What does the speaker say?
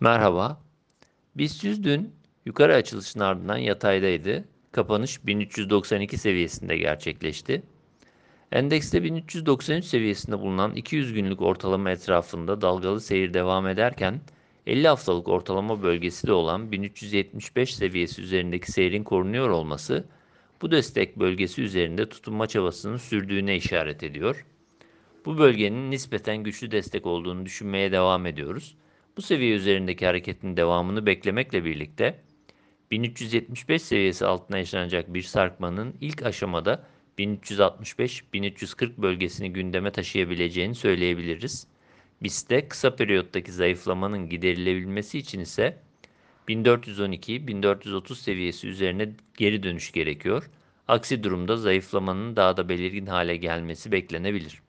Merhaba. BIST 100 dün yukarı açılışın ardından yataydaydı. Kapanış 1392 seviyesinde gerçekleşti. Endekste 1393 seviyesinde bulunan 200 günlük ortalama etrafında dalgalı seyir devam ederken 50 haftalık ortalama bölgesi de olan 1375 seviyesi üzerindeki seyrin korunuyor olması bu destek bölgesi üzerinde tutunma çabasının sürdüğüne işaret ediyor. Bu bölgenin nispeten güçlü destek olduğunu düşünmeye devam ediyoruz. Bu seviye üzerindeki hareketin devamını beklemekle birlikte 1375 seviyesi altına yaşanacak bir sarkmanın ilk aşamada 1365-1340 bölgesini gündeme taşıyabileceğini söyleyebiliriz. BIST'te kısa periyottaki zayıflamanın giderilebilmesi için ise 1412-1430 seviyesi üzerine geri dönüş gerekiyor. Aksi durumda zayıflamanın daha da belirgin hale gelmesi beklenebilir.